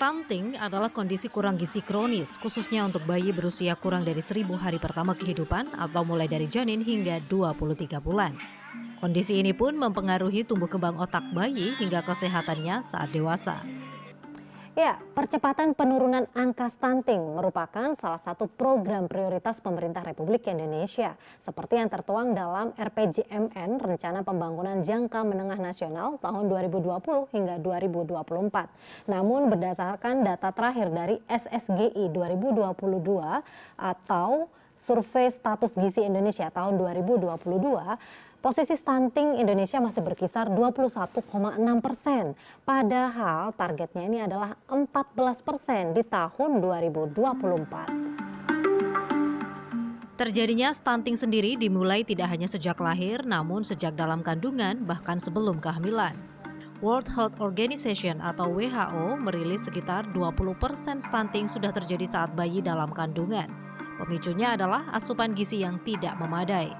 Stunting adalah kondisi kurang gizi kronis, khususnya untuk bayi berusia kurang dari 1000 hari pertama kehidupan atau mulai dari janin hingga 23 bulan. Kondisi ini pun mempengaruhi tumbuh kembang otak bayi hingga kesehatannya saat dewasa. Ya, percepatan penurunan angka stunting merupakan salah satu program prioritas pemerintah Republik Indonesia, seperti yang tertuang dalam RPJMN Rencana Pembangunan Jangka Menengah Nasional tahun 2020 hingga 2024. Namun berdasarkan data terakhir dari SSGI 2022 atau Survei Status Gizi Indonesia tahun 2022, Posisi stunting Indonesia masih berkisar 21,6 persen. Padahal targetnya ini adalah 14 persen di tahun 2024. Terjadinya stunting sendiri dimulai tidak hanya sejak lahir, namun sejak dalam kandungan, bahkan sebelum kehamilan. World Health Organization atau WHO merilis sekitar 20 persen stunting sudah terjadi saat bayi dalam kandungan. Pemicunya adalah asupan gizi yang tidak memadai.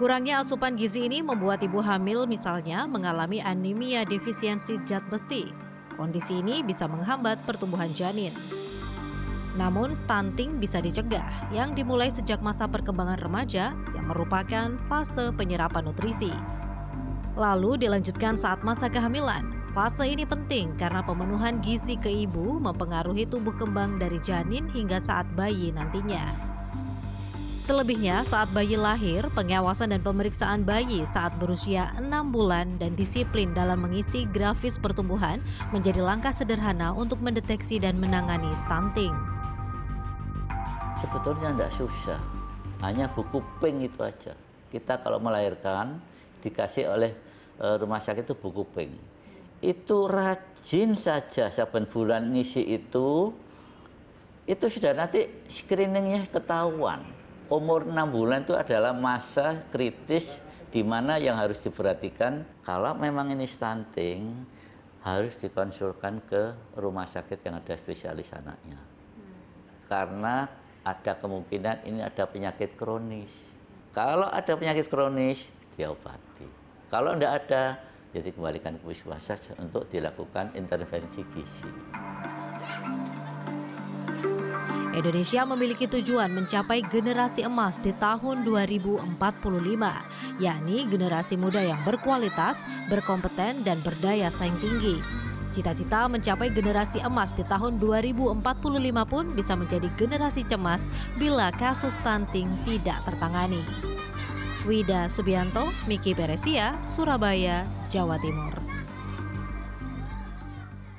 Kurangnya asupan gizi ini membuat ibu hamil misalnya mengalami anemia defisiensi zat besi. Kondisi ini bisa menghambat pertumbuhan janin. Namun stunting bisa dicegah yang dimulai sejak masa perkembangan remaja yang merupakan fase penyerapan nutrisi. Lalu dilanjutkan saat masa kehamilan. Fase ini penting karena pemenuhan gizi ke ibu mempengaruhi tumbuh kembang dari janin hingga saat bayi nantinya. Selebihnya, saat bayi lahir, pengawasan dan pemeriksaan bayi saat berusia 6 bulan dan disiplin dalam mengisi grafis pertumbuhan menjadi langkah sederhana untuk mendeteksi dan menangani stunting. Sebetulnya tidak susah, hanya buku pink itu aja. Kita kalau melahirkan dikasih oleh e, rumah sakit itu buku pink. Itu rajin saja saben bulan ngisi itu, itu sudah nanti screeningnya ketahuan umur 6 bulan itu adalah masa kritis di mana yang harus diperhatikan kalau memang ini stunting harus dikonsulkan ke rumah sakit yang ada spesialis anaknya. Karena ada kemungkinan ini ada penyakit kronis. Kalau ada penyakit kronis, diobati. Kalau tidak ada, jadi kembalikan ke puskesmas untuk dilakukan intervensi gizi. Indonesia memiliki tujuan mencapai generasi emas di tahun 2045, yakni generasi muda yang berkualitas, berkompeten, dan berdaya saing tinggi. Cita-cita mencapai generasi emas di tahun 2045 pun bisa menjadi generasi cemas bila kasus stunting tidak tertangani. Wida Subianto, Miki Peresia, Surabaya, Jawa Timur.